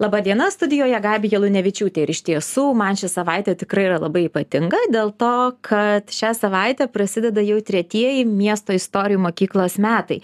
Labadiena, studijoje Gabija Lunevičiūtė ir iš tiesų man ši savaitė tikrai yra labai ypatinga dėl to, kad šią savaitę prasideda jau tretieji miesto istorijų mokyklos metai.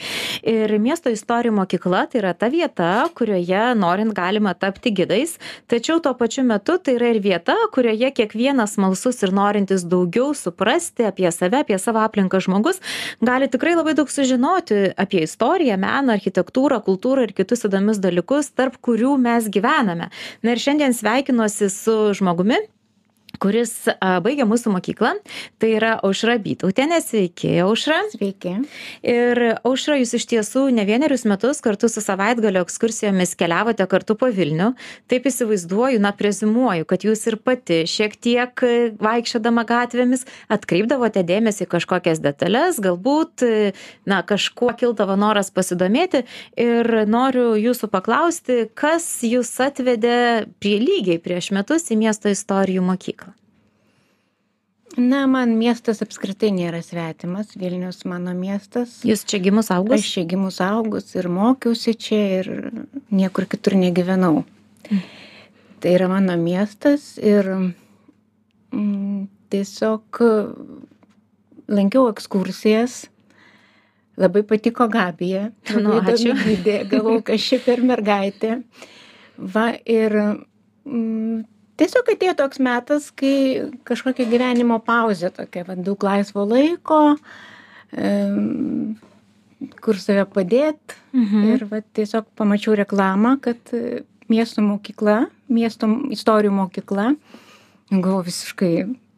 Ir miesto istorijų mokykla tai yra ta vieta, kurioje norint galima tapti gidais, tačiau tuo pačiu metu tai yra ir vieta, kurioje kiekvienas malsus ir norintis daugiau suprasti apie save, apie savo aplinką žmogus gali tikrai labai daug sužinoti apie istoriją, meną, architektūrą, kultūrą ir kitus įdomius dalykus, tarp kurių mes gyvename gyvename. Na ir šiandien sveikinuosi su žmogumi kuris a, baigė mūsų mokyklą. Tai yra Aušra Bytautienė. Sveiki, Aušra. Sveiki. Ir Aušra, jūs iš tiesų ne vienerius metus kartu su savaitgalio ekskursijomis keliavote kartu po Vilnių. Taip įsivaizduoju, na, prezimuoju, kad jūs ir pati šiek tiek vaikščiodama gatvėmis atkreipdavote dėmesį kažkokias detalės, galbūt, na, kažkuo kildavo noras pasidomėti. Ir noriu jūsų paklausti, kas jūs atvedė prie lygiai prieš metus į miesto istorijų mokyklą. Na, man miestas apskritai nėra svetimas, Vilnius mano miestas. Jūs čia gimus augus? Aš čia gimus augus ir mokiausi čia ir niekur kitur negyvenau. Mm. Tai yra mano miestas ir mm, tiesiog lankiau ekskursijas. Labai patiko Gabija. Nu, ačiū. Galvau, kas ši per mergaitė. Va ir mm, tiesiog atėjo toks metas kai kažkokia gyvenimo pauzė tokia vat daug laisvo laiko kur save padėt. Mhm. ir vat tiesiog pamačiau reklamą kad e, miesto mokykla miesto istorijų mokykla. Galvoju visiškai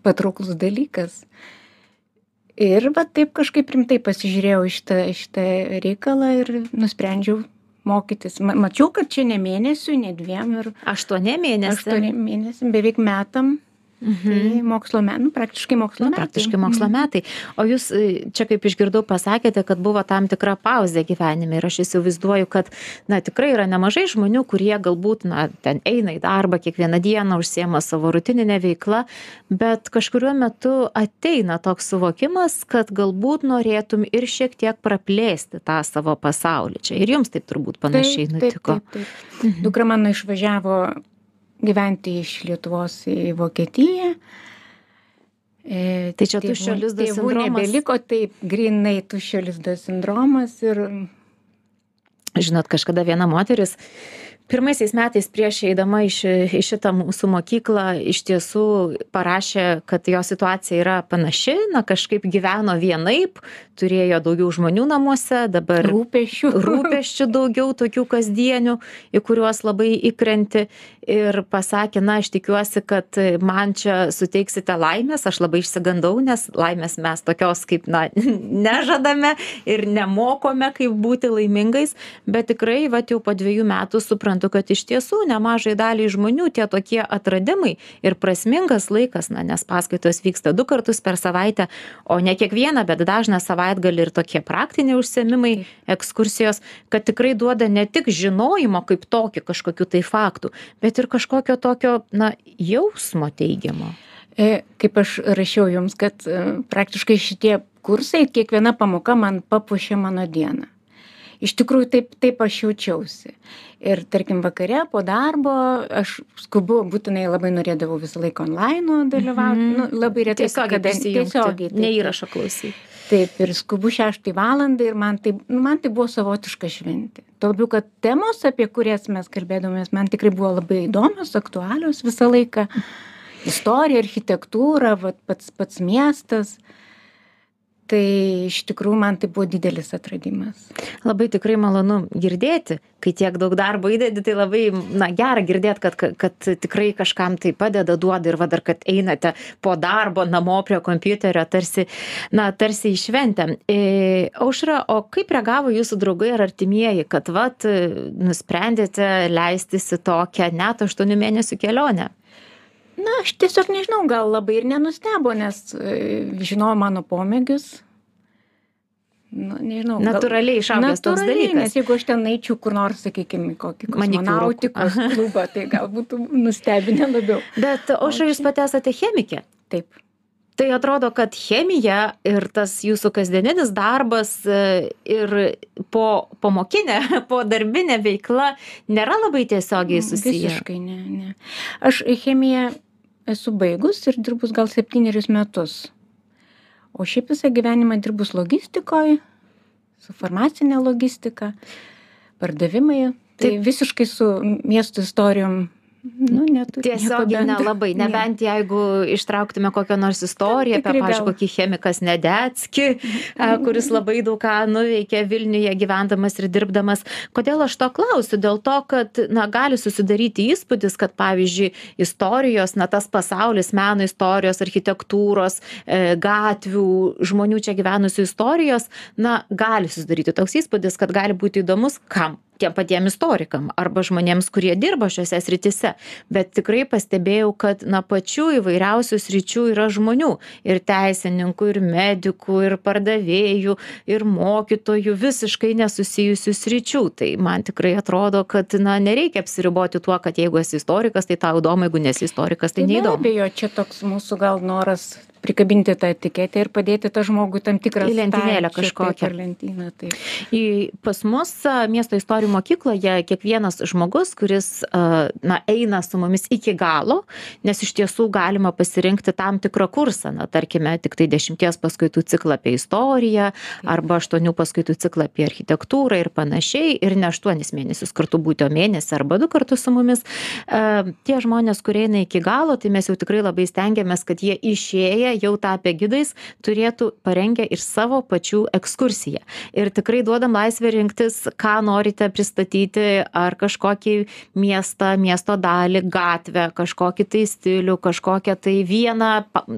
patrauklus dalykas. Ir va taip kažkaip rimtai pasižiūrėjau šitą šitą reikalą ir nusprendžiau mokytis ma mačiau kad čia ne mėnesiui ne dviem ir Aštuoni mėnesiai. aštuoniem mėnesiam beveik metam Mhm. tai mokslo me nu praktiškai mokslo metai praktiškai mokslo Mhm. metai. O jūs e, čia, kaip išgirdau, pasakėte, kad buvo tam tikra pauzė gyvenime ir aš įsivaizduoju, kad, na, tikrai yra nemažai žmonių, kurie galbūt, na, ten eina į darbą kiekvieną dieną, užsiema savo rutininę veiklą, bet kažkuriuo metu ateina toks suvokimas, kad galbūt norėtum ir šiek tiek praplėsti tą savo pasaulį. Čia ir jums taip turbūt panašiai taip, nutiko. Taip, taip, taip. Dukra mano išvažiavo gyventi iš Lietuvos į Vokietiją. E, Tai čia tėvų- tuščio lizdo tėvų sindromas? Nebeliko taip grinai tuščio lizdo sindromas ir žinot kažkada viena moteris pirmaisiais metais prieš eidama į ši į šitą mūsų mokyklą iš tiesų parašė kad jo situacija yra panaši na kažkaip gyveno vienaip turėjo daugiau žmonių namuose dabar rūpešių. rūpesčių daugiau tokių kasdienių į kuriuos labai įkrenti ir pasakė na aš tikiuosi kad man čia suteiksite laimės aš labai išsigandau nes laimės mes tokios kaip na nežadame ir nemokome kaip būti laimingais bet tikrai vat jau po dvejų metų suprantu kad iš tiesų nemažai daliai žmonių tie tokie atradimai ir prasmingas laikas na nes paskaitos vyksta du kartus per savaitę o ne kiekvieną bet dažną savaitgalį ir tokie praktiniai užsiėmimai ekskursijos kad tikrai duoda ne tik žinojimo kaip tokį kažkokių tai faktų bet ir kažkokio tokio na jausmo teigiamo E, Kaip aš rašiau jums, kad e, praktiškai šitie kursai, kiekviena pamoka man papuošė mano dieną. Iš tikrųjų taip, taip aš jaučiausi. Ir tarkim vakare po darbo aš skubu, būtinai labai norėdavau visą laiką online dalyvauti. Mhm. nu, labai retai, kada- tiesiogiai. ne įrašo klausyti Taip, ir skubu šeštą valandą ir man tai, nu, man tai buvo savotiška šventė. Tuo labiau, kad temos, apie kurias mes kalbėdomės, man tikrai buvo labai įdomios, aktualios visą laiką. Istorija, architektūra, vat, pats, pats miestas. Tai iš tikrųjų man tai buvo didelis atradimas. labai tikrai malonu girdėti kai tiek daug darbo įdedi tai labai na gera girdėt kad kad kad tikrai kažkam tai padeda duoda ir va dar kad einate po darbo namo prie kompiuterio tarsi na tarsi į šventę ė aušra o kaip reagavo jūsų draugai ar artimieji kad vat nusprendėte leistis į tokią net aštuonių mėnesių kelionę Na, aš tiesiog nežinau, gal labai ir nenustebo, nes e, žinojo mano pomėgius. Nu, nežinau. natūraliai išaugęs toks dalykas nes jeigu aš ten eičiau kur nors, sakykime, kokį Manikiūro. kosmonautikos klubą, tai gal būtų nustebinę labiau. bet aušra jūs pati esate chemikė Taip. tai atrodo kad chemija ir tas jūsų kasdieninis darbas e, ir po pamokinė po darbinė veikla nėra labai tiesiogiai susiję Visiškai ne, ne. Aš chemiją esu baigus ir dirbus gal septynerius metus. O šiaip visą gyvenimą dirbus logistikoje, su farmacinė logistika, pardavimai. Tai visiškai su miesto istorijom nu, neturi. nieko Tiesiogiai nelabai, Ne. nebent jeigu ištrauktume kokią nors istoriją apie, pavyzdžiui, kokį chemikas Nedetski, a, kuris labai daug ką nuveikė Vilniuje gyvendamas ir dirbdamas. Kodėl aš to klausiu? Dėl to, kad, na, gali susidaryti įspūdis, kad, pavyzdžiui, istorijos, na, tas pasaulis, meno istorijos, architektūros, e, gatvių, žmonių čia gyvenusių istorijos, na, gali susidaryti toks įspūdis, kad gali būti įdomus kam tiem patiem istorikam arba žmonėms kurie dirba šiose srityse. Bet tikrai pastebėjau kad na pačių įvairiausių sričių yra žmonių. Ir teisininkų ir medikų ir pardavėjų ir mokytojų visiškai nesusijusių sričių. Tai man tikrai atrodo kad na nereikia apsiriboti tuo kad jeigu esi istorikas tai tau įdomu jeigu nesi istorikas tai be neįdomu. abejo, čia toks mūsų gal noras prikabinti tą etiketę ir padėti tą žmogų tam tikrą Į lentynėlę kažkokią. taip, lentyną. Tai. į pas mus miesto istorijų mokykloje kiekvienas žmogus kuris na eina su mumis iki galo nes iš tiesų galima pasirinkti tam tikrą kursą na tarkime tiktai dešimties paskaitų ciklą apie istoriją arba aštuonių paskaitų ciklą apie architektūrą ir panašiai ir ne aštuonis mėnesius kartu būti o mėnesį arba du kartus su mumis tie žmonės kurie eina iki galo tai mes jau tikrai labai stengiamės kad jie išėję jau tapę gidais turėtų parengę ir savo pačių ekskursiją. Ir tikrai duodam laisvę rinktis ką norite pristatyti ar kažkokį miestą miesto dalį gatvę kažkokį tai stilių kažkokią tai vieną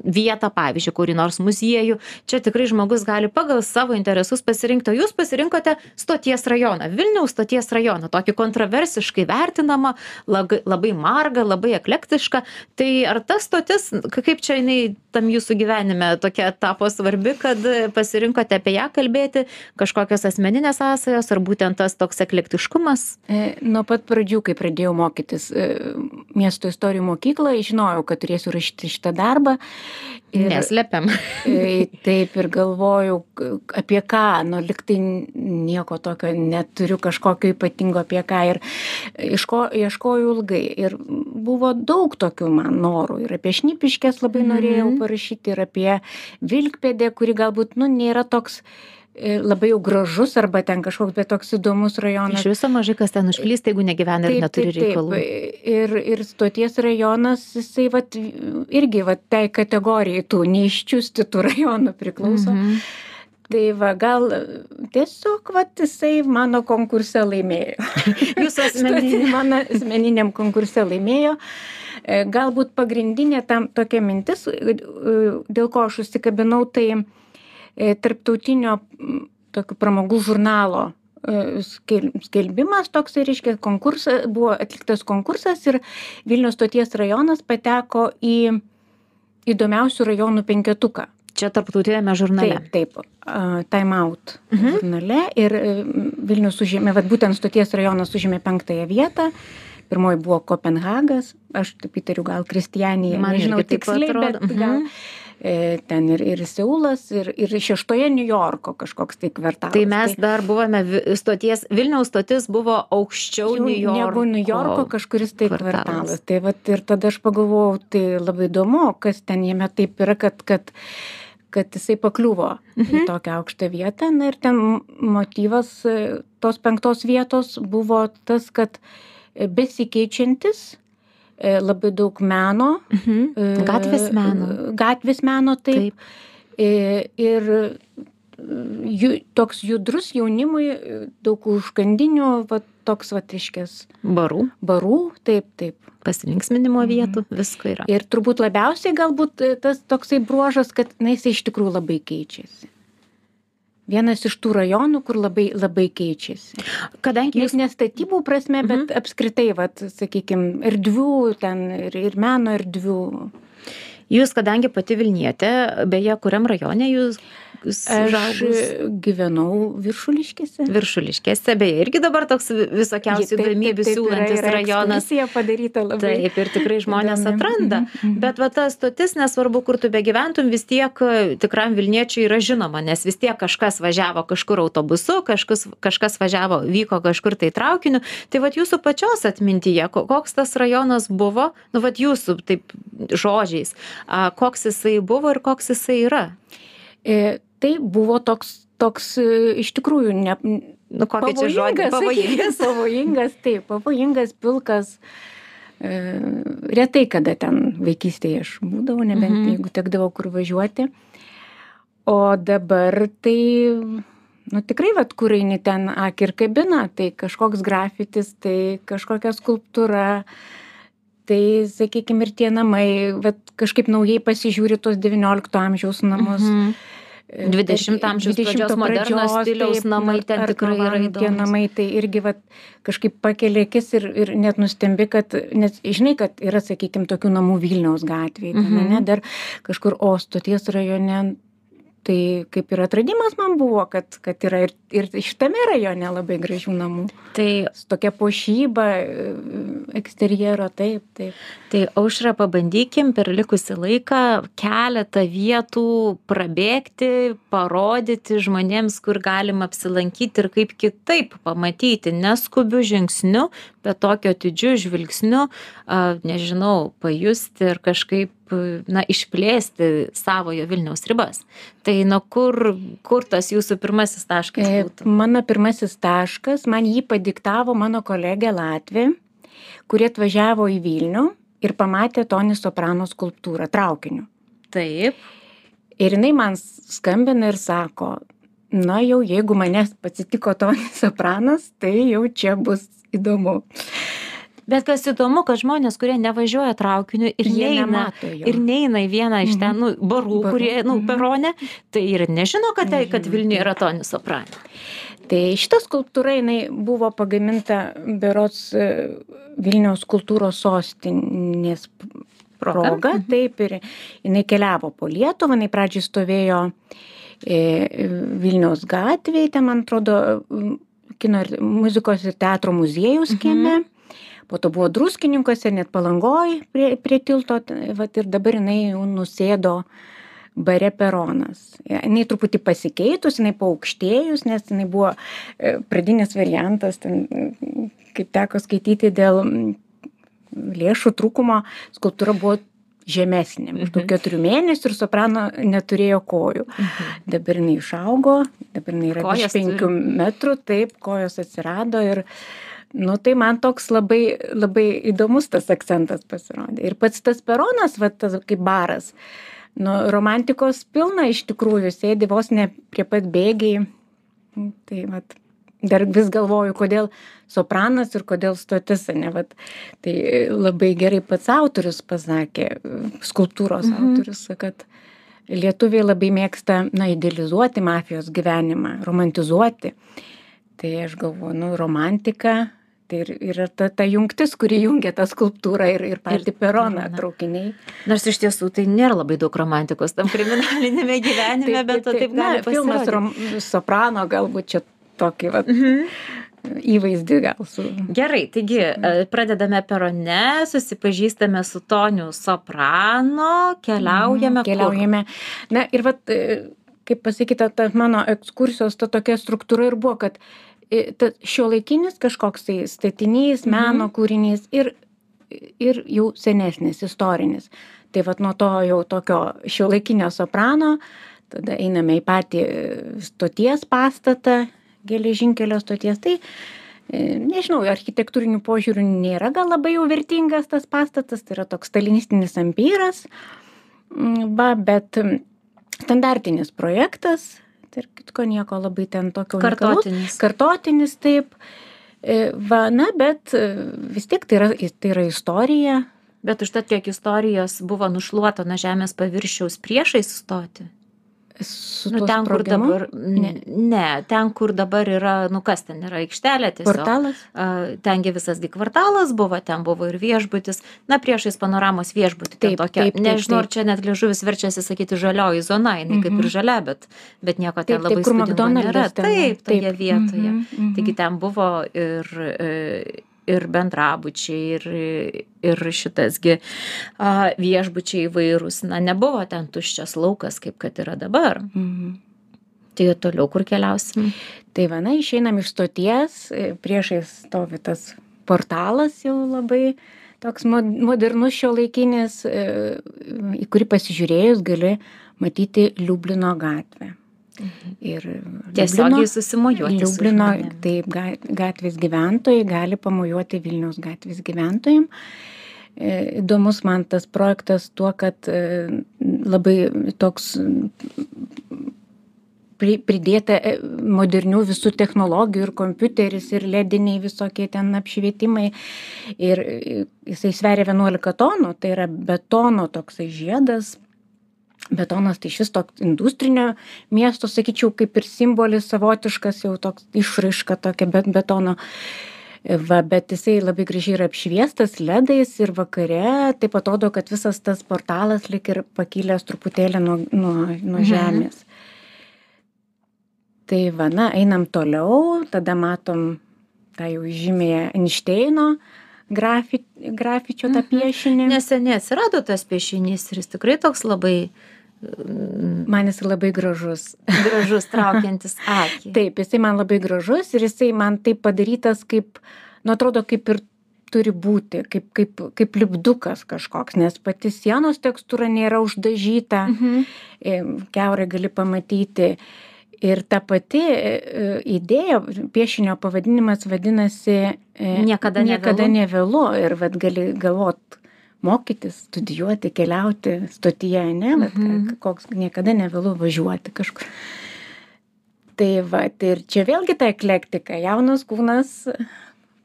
vietą pavyzdžiui kurį nors muziejų. Čia tikrai žmogus gali pagal savo interesus pasirinkti o jūs pasirinkote stoties rajoną vilniaus stoties rajoną tokį kontroversiškai vertinamą labai margą labai eklektišką. Tai ar ta stotis kaip čia jinai tam jūsų gyvenime tokia tapo svarbi kad pasirinkote apie ją kalbėti kažkokios asmeninės sąsajos ar būtent tas toks eklektiškumas E, Nuo pat pradžių, kai pradėjau mokytis e, miesto istorijų mokykloje, žinojau, kad turėsiu rašyti šitą darbą. Neslepiam e, taip ir galvojau, k- apie ką, nu liktai nieko tokio neturiu kažkokio ypatingo apie ką. Ir iško, ieškojau ilgai. Ir buvo daug tokių man norų. Ir apie šnipiškės labai Mhm. norėjau parašyti, ir apie Vilkpėdę, kuri galbūt, nu, nėra toks e, labai jau gražus arba ten kažkoks, bet toks įdomus rajonas. iš viso mažai kas ten užklysta jeigu negyvena ir neturi reikalų Ir, ir stoties rajonas, jisai vat, irgi vat, tai kategorijai tų neiščiusti tų rajonų priklauso. Mhm. Mhm. Tai va, gal tiesiog vat, jisai mano konkurse laimėjo. jūsų asmeninė mano asmeniniam konkurse laimėjo. E, Galbūt pagrindinė tam tokia mintis, e, dėl ko aš užsikabinau, tai tarptautinio m, tokio pramogų žurnalo e, skel- skelbimas toks, reiškia, konkursas, buvo atliktas konkursas ir Vilnius stoties rajonas pateko į įdomiausių rajonų penketuką. čia tarptautiniame žurnale Taip, taip, Time Out Mhm. žurnale ir e, Vilnius užėmė, vad būtent stoties rajonas užėmė penktąją vietą. Pirmoji buvo Kopenhagas, aš taip įtariu, gal Kristijanija, Man nežinau tiksliai, bet gal Mhm. e, ten ir, ir Seulas, ir, ir šeštoje New Yorko kažkoks tai kvartalas. tai mes dar buvome stoties vilniaus stotis buvo aukščiau niujorko negu New Yorko kažkuris tai kvartalas. kvartalas. Tai vat ir tada aš pagalvojau, tai labai įdomu, kas ten jame taip yra, kad, kad, kad jisai pakliuvo Mhm. į tokią aukštą vietą. Na ir ten motyvas e, tos penktos vietos buvo tas, kad e, besikeičiantis e, labai daug meno. Mhm. e, gatvės meno Gatvės meno, taip. taip E, Ir e, ju, toks judrus jaunimui, e, daug užkandinių, va, toks va, iškės barų barų, taip, taip. pasilinksminimo Mhm. vietų visko yra Ir turbūt labiausiai galbūt e, tas toksai bruožas, kad na, jis iš tikrųjų labai keičiasi. Vienas iš tų rajonų, kur labai, labai keičiasi. kadangi Nes jūs ne statybų prasme, bet Mhm. apskritai, vat, sakykime, erdvių ten ir, ir meno erdvių. jūs kadangi pati vilnietė beje kuriam rajone jūs Aš gyvenau viršuliškėse. Viršuliškėse, beje, irgi dabar toks visokiausių galimybių siūlantis rajonas. Jie padaryta labai. Taip, ir tikrai žmonės įdomi. atranda. Mm -hmm. Bet va ta stotis, nesvarbu, kur tu begyventum, vis tiek tikram Vilniečiui yra žinoma, nes vis tiek kažkas važiavo kažkur autobusu, kažkas, kažkas važiavo, vyko kažkur tai traukiniu. Tai va jūsų pačios atmintyje, koks tas rajonas buvo, nu va jūsų taip žodžiais, koks jisai buvo ir koks jisai yra. E, tai buvo toks, toks e, iš tikrųjų ne, nu, čia žodį? Pavojingas. Pavojingas, taip, pavojingas, pilkas. E, retai kada ten vaikystėje aš būdavau, nebent mhm. jeigu tekdavau kur važiuoti. O dabar tai, nu tikrai, vad, kur eini ten akį ir kabina, tai kažkoks grafitis, tai kažkokia skulptūra, tai, sakykime, ir tie namai, vat, kažkaip naujai pasižiūri tos XIX amžiaus namus. Mhm 20 amžiaus pradžios moderno stiliaus namai ten tikrai yra įdomūs. Tie namai tai irgi vat, kažkaip pakelia akis ir, ir net nustembi, kad, nes žinai, kad yra, sakykime, tokių namų Vilniaus gatvėje, mm -hmm. ne, dar kažkur Ostoties rajone tai kaip ir atradimas man buvo kad kad yra ir ir šitame rajone labai gražių namų. Tai su tokia puošyba eksterjero taip taip. Tai aušra pabandykim per likusį laiką keletą vietų prabėgti parodyti žmonėms kur galima apsilankyti ir kaip kitaip pamatyti neskubiu žingsniu bet tokiu atidžiu žvilgsniu a nežinau pajusti ir kažkaip na išplėsti savojo vilniaus ribas. Tai nuo kur kur tas jūsų pirmasis taškas būtų? mano pirmasis taškas man jį padiktavo mano kolegė latvė kuri atvažiavo į vilnių ir pamatė toni soprano skulptūrą traukiniu. Taip. Ir jinai man skambina ir sako na jau jeigu manęs pasitiko toni sopranas tai jau čia bus įdomu bet kas įdomu kad žmonės kurie nevažiuoja traukiniu ir Jie neina ir neina į vieną iš ten nu barų Barų. kurie nu Mhm. perone tai ir nežino kad tai kad vilniuje yra toni soprano Tai šita skulptūra jinai buvo pagaminta berots e, Vilniaus kultūros sostinės Proga? proga, taip ir jinai keliavo po Lietuvą, jinai pradžiai stovėjo e, Vilniaus gatvėje, ten man atrodo kino ir muzikos ir teatro muziejaus kieme. Po to buvo druskininkose, net palangoj prie, prie tilto, vat, ir dabar jinai jau nusėdo bare peronas. Jinai truputį pasikeitus, jinai paaukštėjus, nes jinai buvo e, pradinis variantas, ten, mm, kaip teko skaityti dėl mm, lėšų trūkumo, skulptūra buvo žemesnė, maždaug Mhm. keturių mėnesių ir soprano neturėjo kojų. Dabar jinai išaugo, dabar jinai yra Kojas virš penkių turi. metrų, taip, kojos atsirado ir, nu, tai man toks labai, labai įdomus tas akcentas pasirodė. Ir pats tas peronas, va, tas kaip baras, nu, romantikos pilna iš tikrųjų, sėdi vos ne prie pat bėgiai. Tai, va, dar vis galvoju, kodėl sopranas ir kodėl stotis, ne, va, tai labai gerai pats autorius pasakė, skulptūros mhm. autorius, kad lietuviai labai mėgsta, na, idealizuoti mafijos gyvenimą, romantizuoti. Tai aš galvoju, nu, romantika, tai ir yra ta, ta jungtis, kuri jungia tą skulptūrą ir, ir patį peroną traukiniai. nors iš tiesų tai nėra labai daug romantikos tam kriminalinėme gyvenime bet to taip gali filmas rom, soprano galbūt čia tokį va, Mhm. įvaizdį gal su. Gerai, taigi e, pradedame perone, susipažįstame su Toniu Soprano, keliaujame. Mhm, Keliaujame. Na ir vat, e, kaip pasakyta, ta mano ekskursijos ta tokia struktūra ir buvo, kad e, ta šiuolaikinis kažkoks tai statinys, Mhm. meno kūrinys ir, ir jau senesnis, istorinis. Tai vad nuo to jau tokio šiuolaikinio soprano, tada einame į patį e, stoties pastatą, geležinkelio stoties. Tai e, nežinau, architektūrinių požiūrių nėra gal labai jau vertingas tas pastatas, tai yra toks stalinistinis ampyras. Mm, Va, bet standartinis projektas, tarp kitko nieko labai ten tokio. Kartotinis. Kartotinis taip. E, Va, na, bet e, vis tiek tai yra, tai yra istorija. Bet užtat kiek istorijos buvo nušluota nuo žemės paviršiaus priešais stoti. Su Nu, ten, kur sprogimu? dabar. Ne. Ne. ten, kur dabar yra, nu kas ten yra aikštelė tiesiog. Portalas? A, Tengi visasgi kvartalas buvo, ten buvo ir viešbutis, na priešais panoramos viešbutį. Taip, tokia, taip, taip, nežinau, ar taip. čia net liežuvis verčiasi sakyti žalioji zona, jinai kaip Mhm. ir žalia, bet, bet nieko ten Taip, labai taip, kur. McDonald's ten. Taip, toje vietoje. Mhm, mhm. Taigi ten buvo ir, e, ir bendrabučiai, ir, ir šitasgi a, viešbučiai įvairūs. Na, nebuvo ten tuščias laukas, kaip kad yra dabar. Mhm. Tai toliau kur keliausim? Tai va, na, išeinam iš stoties, e, priešais stovi tas portalas jau labai toks mo- modernus šio laikinis, į kurį pasižiūrėjus gali matyti Liublino gatvę. Ir Tiesiogiai susimojuoti. su Liublino, žmonėm. taip, ga- gatvės gyventojai gali pamojuoti Vilniaus gatvės gyventojim. E, Įdomus man tas projektas tuo, kad e, labai toks pri- pridėta e, modernių visų technologijų ir kompiuteris ir lediniai visokie ten apšvietimai. Ir jisai sveria 11 tonų, tai yra betono toksai žiedas. Betonas tai šis toks industrinio miesto, sakyčiau, kaip ir simbolis savotiškas, jau toks išraiška tokia bet betono. Va, bet jisai labai gražiai yra apšviestas ledais ir vakare taip atrodo, kad visas tas portalas lik ir pakilęs truputėlį nuo, nuo, nuo Mhm. žemės. Tai va, na, einam toliau, tada matom tą jau žymėję Einšteino grafi, grafičio tą Mhm. piešinį. Neseniai atsirado tas piešinys ir jis tikrai toks labai mm, Man jis labai gražus. gražus, traukiantis akį. Taip, jisai man labai gražus ir jisai man taip padarytas kaip, nu atrodo, kaip ir turi būti, kaip, kaip, kaip lipdukas kažkoks, nes pati sienos tekstūra nėra uždažyta, Mhm. e, keurai gali pamatyti. Ir ta pati e, idėja, piešinio pavadinimas vadinasi e, Niekada niekada nevėlu. nevėlu. Ir vad gali galvot, mokytis, studijuoti, keliauti stotyje, ne, vat, Mhm. koks niekada nevėlu važiuoti kažkur. Tai va, tai ir čia vėlgi ta eklektika, jaunas kūnas,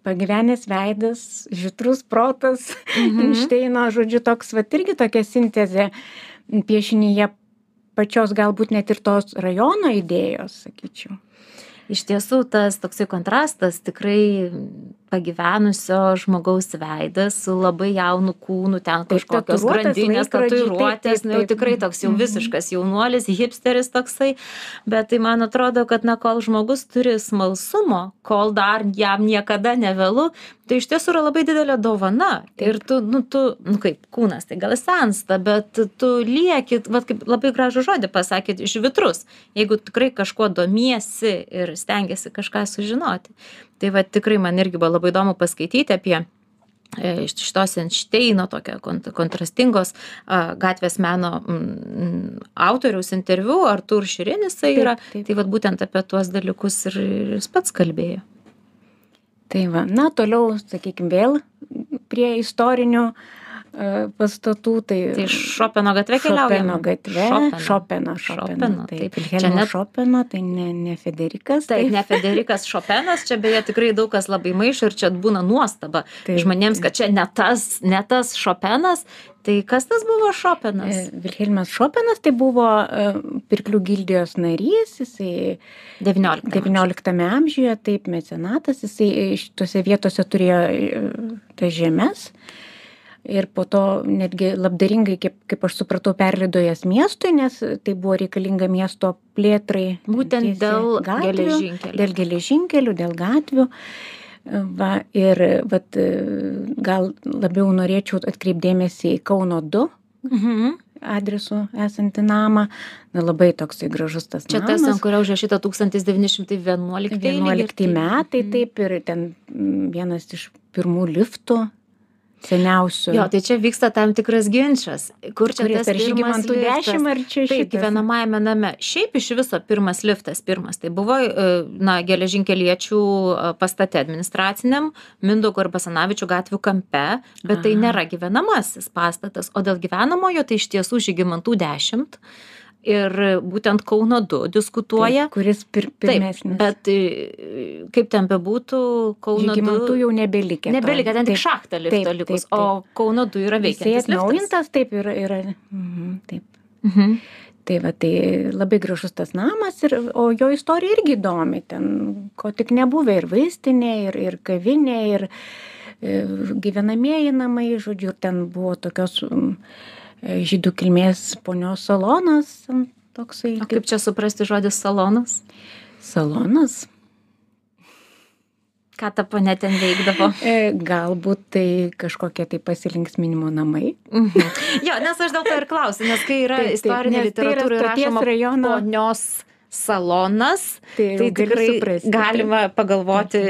pagyvenęs veidas, žitrus protas, Mhm. Einšteino, žodžiu, toks, va, irgi tokia sintezė piešinyje pačios galbūt net ir tos rajono idėjos, sakyčiau. Iš tiesų, tas toksai kontrastas tikrai pagyvenusio žmogaus veidas su labai jaunu kūnu, ten kažkokios grandinės, tatuiruotės, nu jau tikrai toks jau Mhm. visiškas jaunuolis, hipsteris toksai, bet tai man atrodo, kad na, kol žmogus turi smalsumo, kol dar jam niekada nevėlu, tai iš tiesų yra labai didelė dovana. Ir tu, nu, tu, nu kaip kūnas, tai gal sensta, bet tu lieki, vad kaip labai gražų žodį pasakėt, žvitrus, jeigu tikrai kažkuo domiesi ir stengiasi kažką sužinoti. Tai va tikrai man irgi buvo labai įdomu paskaityti apie e, iš šitos Einšteino tokio kont- kontrastingos a, gatvės meno mm, autoriaus interviu, Artur Širinis tai Taip, yra, taip. tai va būtent apie tuos dalykus ir ir jis pats kalbėjo. Tai va, na, toliau, sakykime, vėl prie istorinių e, pastatų. Tai, Tai Šopeno gatve keliaujame. Šopeno gatve. Šopeno. Šopeno. Taip, taip. Vilhelmo Čia net- Šopeno, tai ne, ne Federikas. Taip, ne Federikas Šopenas, čia beje tikrai daug kas labai maišo ir čia būna nuostaba Taip, žmonėms, kad čia ne tas, ne tas Šopenas. Tai kas tas buvo Šopenas? E, Vilhelmas Šopenas tai buvo e, pirklių gildijos narys, jisai 19. XIX amžiuje, taip, mecenatas, jisai šitose vietose turėjo e, tas žemės. Ir po to netgi labdaringai, kaip, kaip aš supratau, perleido jas miestui, nes tai buvo reikalinga miesto plėtrai. Būtent dėl gatvių, geležinkelių. Dėl geležinkelių, dėl gatvių. Va, ir vat, gal labiau norėčiau atkreipdėmėsi į Kauno 2 Mhm. adresu esantį namą. Na, labai toksai gražus tas Čia namas. tas, ant kurio užrašyta 1911 11 metai, Mhm. taip, ir ten mm, vienas iš pirmų liftų, seniausių. Jo, tai čia vyksta tam tikras ginčas. Kur čia Kuris tas ar Žygimantų? 10 ar čia Taip, šitas? gyvenamajame name. Šiaip iš viso pirmas liftas, pirmas, tai buvo, e, na, geležinkeliečių e, pastate administraciniam, Mindaugo ir Basanavičių gatvių kampe, bet tai Aha. nėra gyvenamasis pastatas, o dėl gyvenamojo tai iš tiesų Žygimantų 10 ir būtent Kauno 2 diskutuoja. Taip, kuris pir, Taip, pirmesnis. bet e, kaip ten bebūtų, Kauno 2 Žygimantų jau nebelikę. to. Nebelikę, ten tik Taip, šachta lifto taip, likus, taip, taip. o Kauno 2 yra veikiantis liftas. atnaujintas, taip, yra. yra mhm, taip. Mhm. tai va tai labai gražus tas namas ir o jo istorija irgi įdomi ten ko tik nebuvę ir vaistinė ir ir kavinė ir e, gyvenamieji namai žodžiu ir ten buvo tokios e, žydų kilmės ponios salonas toksai o kaip čia suprasti žodis salonas salonas ką ta ponia ten veikdavo? E, galbūt tai kažkokie tai pasilinksminimo namai. Mhm. Jo, nes aš dėl to ir klausiu, nes kai yra taip, istorinė tai literatūra ir rašoma rajono... ponios salonas, tai, tai tikrai suprasti, galima taip. pagalvoti,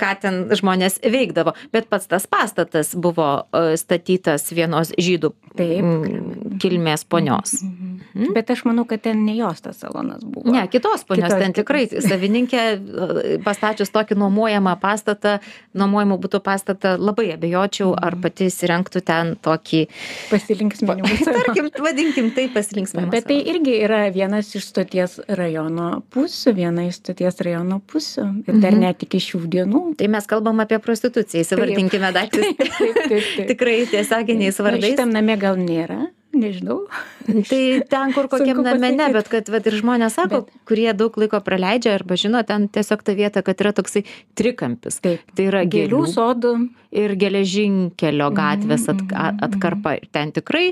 ką ten žmonės veikdavo. Bet pats tas pastatas buvo e, statytas vienos žydų Taip. kilmės ponios. Mhm. Mhm. Bet aš manau, kad ten ne jos tas salonas buvo. Ne, kitos ponios, kitos, ten tikrai savininkė e, pastačius tokį nuomojamą pastatą, nuomojamų būtų pastatą, labai abejočiau, ar mhm. pati įsirengtų ten tokį pasilinksminimą. Tarkim, vadinkim tai pasilinksminimą. Bet tai irgi yra vienas iš stoties rajono pusių, viena iš stoties rajono pusių. Ir dar mhm. net iki šių dienų. Tai mes kalbam apie prostituciją, įsivardinkime daiktus. Tikrai tiesioginiais vardais. Šitam name gal nėra nežinau. Tai ten, kur kokiam name ne, bet kad vat, ir žmonės sako, bet... kurie daug laiko praleidžia arba žino ten tiesiog tą vietą, kad yra toksai trikampis. Taip. Tai yra gėlių sodų. Ir geležinkelio gatvės at, atkarpa. Ir ten tikrai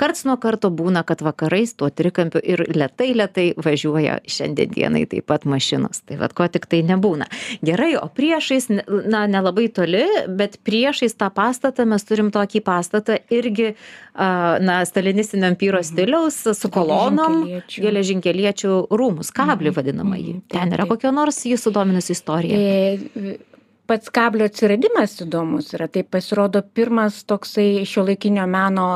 karts nuo karto būna kad vakarais tuo trikampiu ir lėtai lėtai važiuoja šiandien dienai taip pat mašinos. Tai vat ko tiktai nebūna. Gerai o priešais na nelabai toli bet priešais tą pastatą mes turim tokį pastatą irgi a na stalinistinio ampyro mhm. stiliaus su kolonom geležinkeliečių rūmus kablį mhm. vadinamąjį. Mhm. ten yra kokia nors jus sudominusi istorija. E, pats kablio atsiradimas įdomus yra. Tai pasirodo pirmas toksai šiuolaikinio meno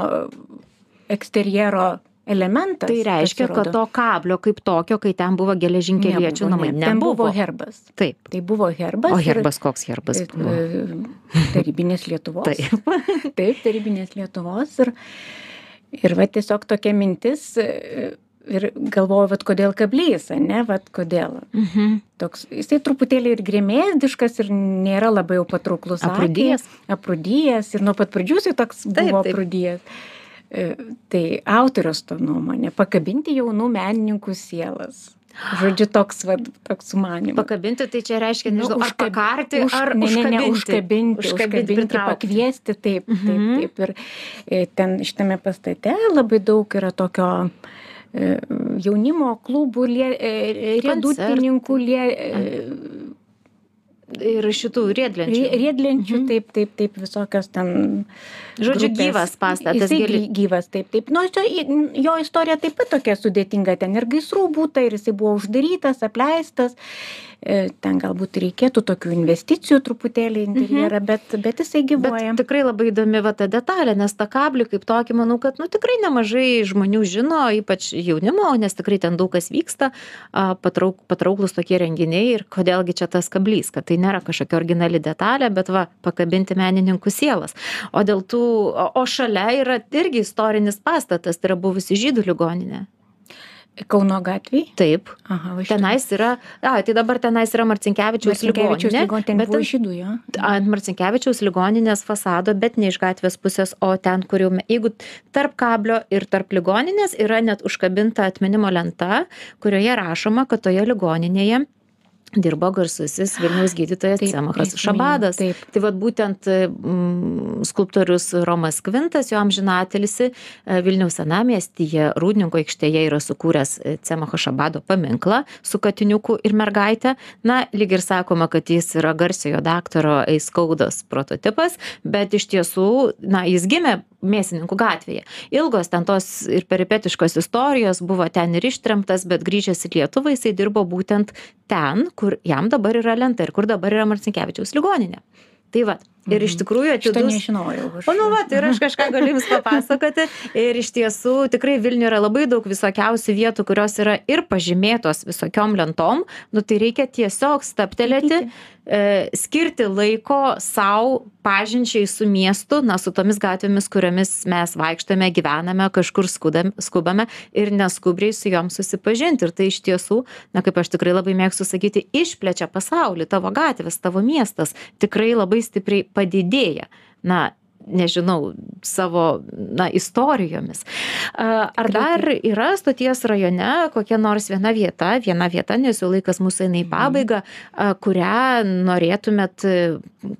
eksterjero elementas. Tai reiškia, pasirodo. kad to kablio kaip tokio, kai ten buvo geležinkeliečių namai, ne, ten buvo herbas. Taip. Tai buvo herbas. O herbas ir, koks herbas? Buvo? E, tarybinės Lietuvos. Taip. Taip, tarybinės Lietuvos. Ir, ir va tiesiog tokia mintis e, ir galvoju, vad kodėl kablys, ne, vad kodėl. Mhm. Toks, jisai truputėlį ir grėmėsdiškas ir nėra labai jau patrauklus. Aprūdijas. Aprūdijas ir nuo pat pradžių jisai toks taip, buvo aprūdijas. Taip. E, tai autoriaus to nuomonė - pakabinti jaunų menininkų sielas. Žodžiu, toks, va, toks sumanimas. Pakabinti, tai čia reiškia, nežinau, nu, užkakarti už, ar ne, ne, ne, užkabinti, užkabinti, užkabinti pakviesti, taip, taip, mhm. taip. Ir e, ten šitame pastate labai daug yra tokio e, jaunimo klubų, riedutininkų, Ir šitų riedlenčių. Riedlenčių, mhm. taip, taip, taip, visokios ten. Žodžiu, grupės. gyvas pastatas. Jisai gali... gyvas, taip, taip. Nu, jo istorija taip pat tokia sudėtinga. Ten ir gaisrų būta, ir jisai buvo uždarytas, apleistas. E, ten galbūt reikėtų tokių investicijų truputėlį interjerą, mhm. bet, bet jisai gyvuoja. Bet tikrai labai įdomi va ta detalė, nes tą kablį kaip tokį, manau, kad nu, tikrai nemažai žmonių žino, ypač jaunimo, nes tikrai ten daug kas vyksta, patrauk, patrauklus tokie renginiai ir kodėlgi čia tas kablys, kad tai nėra kažkokia originali detalė, bet va, pakabinti menininkų sielas. O dėl tų, o šalia yra irgi istorinis pastatas, tai yra buvusi žydų ligoninė. Kauno gatvėje? Taip. Aha, va tenais yra, a, tai dabar tenais yra Marcinkievičiaus ligoninė. ligoninė bet žydų, jo. Ant Marcinkievičiaus ligoninės fasado, bet ne iš gatvės pusės, o ten, kur jau, jeigu tarp kablio ir tarp ligoninės yra net užkabinta atminimo lenta, kurioje rašoma, kad toje ligoninėje dirbo garsusis Vilniaus gydytojas Semachas Šabadas. Taip. Tai vad būtent mm, skulptorius Romas Kvintas, jo amžinatelisi e, Vilniaus senamiestyje Rūdninko aikštėje yra sukūręs Cemacho e, Šabado paminklą su katiniuku ir mergaitė. Na, lyg ir sakoma, kad jis yra garsiojo daktaro Eiskaudos prototipas, bet iš tiesų, na, jis gimė Mėsininkų gatvėje. Ilgos ten tos ir peripetiškos istorijos buvo ten ir ištremtas, bet grįžęs į Lietuvą jisai dirbo būtent ten, kur jam dabar yra lenta ir kur dabar yra Marcinkievičiaus ligoninė. Tai va, ir iš mhm. tikrųjų atidus. Nežinojau. Aš... O nu va, ir aš kažką galiu jums papasakoti. Ir iš tiesų tikrai Vilniuje yra labai daug visokiausių vietų, kurios yra ir pažymėtos visokiom lentom. Nu tai reikia tiesiog staptelėti, e, skirti laiko savo pažinčiai su miestu, na, su tomis gatvėmis, kuriomis mes vaikštame, gyvename, kažkur skudam, skubame ir neskubriai su jom susipažinti. Ir tai iš tiesų, na, kaip aš tikrai labai mėgstu sakyti, išplečia pasaulį, tavo gatvės, tavo miestas tikrai labai stipriai padidėja. Na, nežinau, savo na, istorijomis. Ar dar yra stoties rajone kokia nors viena vieta, viena vieta, nes jau laikas mūsų eina į mhm. pabaigą, kurią norėtumėt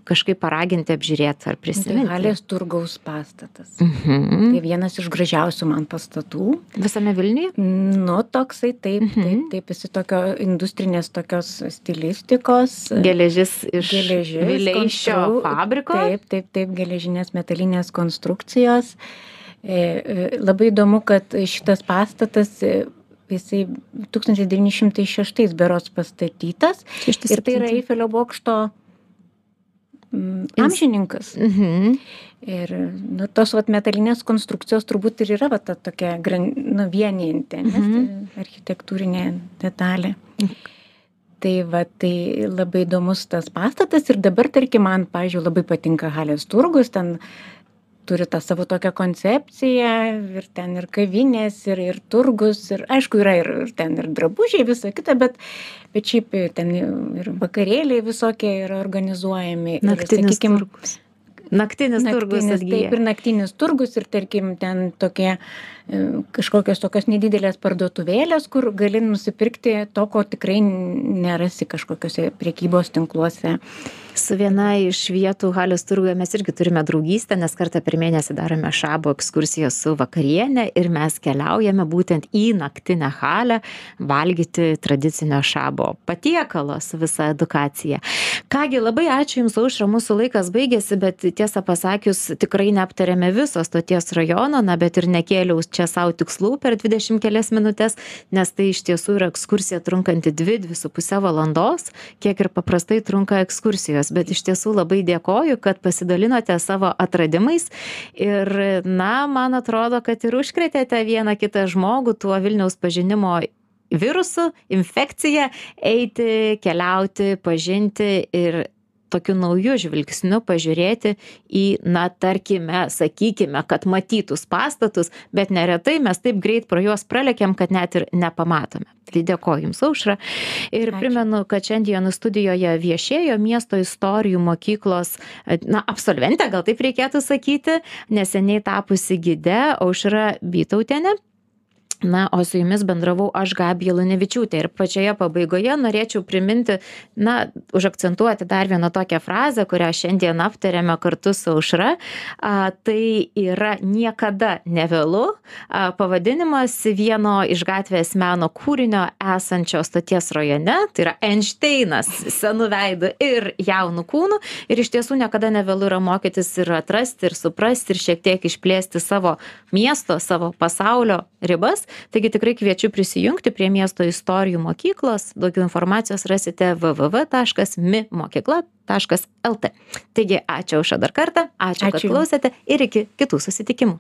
kažkaip paraginti apžiūrėti ar prisiminti? Halės turgaus pastatas. Mhm. Tai vienas iš gražiausių man pastatų. Visame Vilniuje? Nu, toksai taip, mhm. taip, taip, jis tokio industrinės tokios stilistikos. Geležis iš Geležis, Vileišio fabriko. Taip, taip, taip, geležinės metalinės konstrukcijos. E, e, labai įdomu, kad šitas pastatas e, jisai 1906 berots pastatytas. Ir tai yra Eifelio bokšto amžininkas. Mhm. Ir nu, tos vat, metalinės konstrukcijos turbūt ir yra va, ta tokia nu, vienijanti mhm. architektūrinė detalė. Mhm tai va tai labai įdomus tas pastatas. Ir dabar tarkim man pavyzdžiui labai patinka halės turgus ten turi tą savo tokią koncepciją ir ten ir kavinės ir ir turgus ir aišku yra ir ir ten ir drabužiai visa kita bet bet šiaip ten ir vakarėliai visokie yra organizuojami naktinis sakykim turgus naktinis turgus atgyja taip ir naktinis turgus ir tarkim ten tokie kažkokios tokios nedidelės parduotuvėlės, kur gali nusipirkti to, ko tikrai nerasi kažkokiuose priekybos tinkluose. Su viena iš vietų Halės turguje mes irgi turime draugystę, nes kartą per mėnesį darome šabo ekskursiją su vakarienė ir mes keliaujame būtent į naktinę halę valgyti tradicinio šabo patiekalo su visa edukacija. Kągi, labai ačiū Jums aušra, mūsų laikas baigėsi, bet tiesą pasakius, tikrai neaptarėme viso stoties rajono, na, bet ir nekėliau čia sau tikslų per dvidešimt kelias minutes nes tai iš tiesų yra ekskursija trunkanti dvi dvi su puse valandos kiek ir paprastai trunka ekskursijos. Bet iš tiesų labai dėkoju kad pasidalinote savo atradimais ir na man atrodo kad ir užkrėtėte vieną kitą žmogų tuo vilniaus pažinimo virusu infekcija eiti keliauti pažinti ir tokiu nauju žvilgsniu pažiūrėti į na tarkime sakykime kad matytus pastatus bet neretai mes taip greit pro juos pralekiam kad net ir nepamatome. Tai dėkoju jums aušra. Ir primenu kad šiandien studijoje viešėjo miesto istorijų mokyklos na absolventė gal taip reikėtų sakyti neseniai tapusi gide aušra bytautienė na o su jumis bendravau aš gabija lunevičiūtė. Ir pačioje pabaigoje norėčiau priminti na užakcentuoti dar vieną tokią frazę kurią šiandien aptarėme kartu su aušra. A, tai yra niekada nevėlu. A, pavadinimas vieno iš gatvės meno kūrinio esančio stoties rajone. Tai yra einšteinas senu veidu ir jaunu kūnu. Ir iš tiesų niekada nevėlu yra mokytis ir atrasti ir suprasti ir šiek tiek išplėsti savo miesto savo pasaulio ribas taigi tikrai kviečiu prisijungti prie miesto istorijų mokyklos. Daugiau informacijos rasite www taškas mi mokykla taškas lt taigi ačiū aušra dar kartą ačiū kad klausėte ir iki kitų susitikimų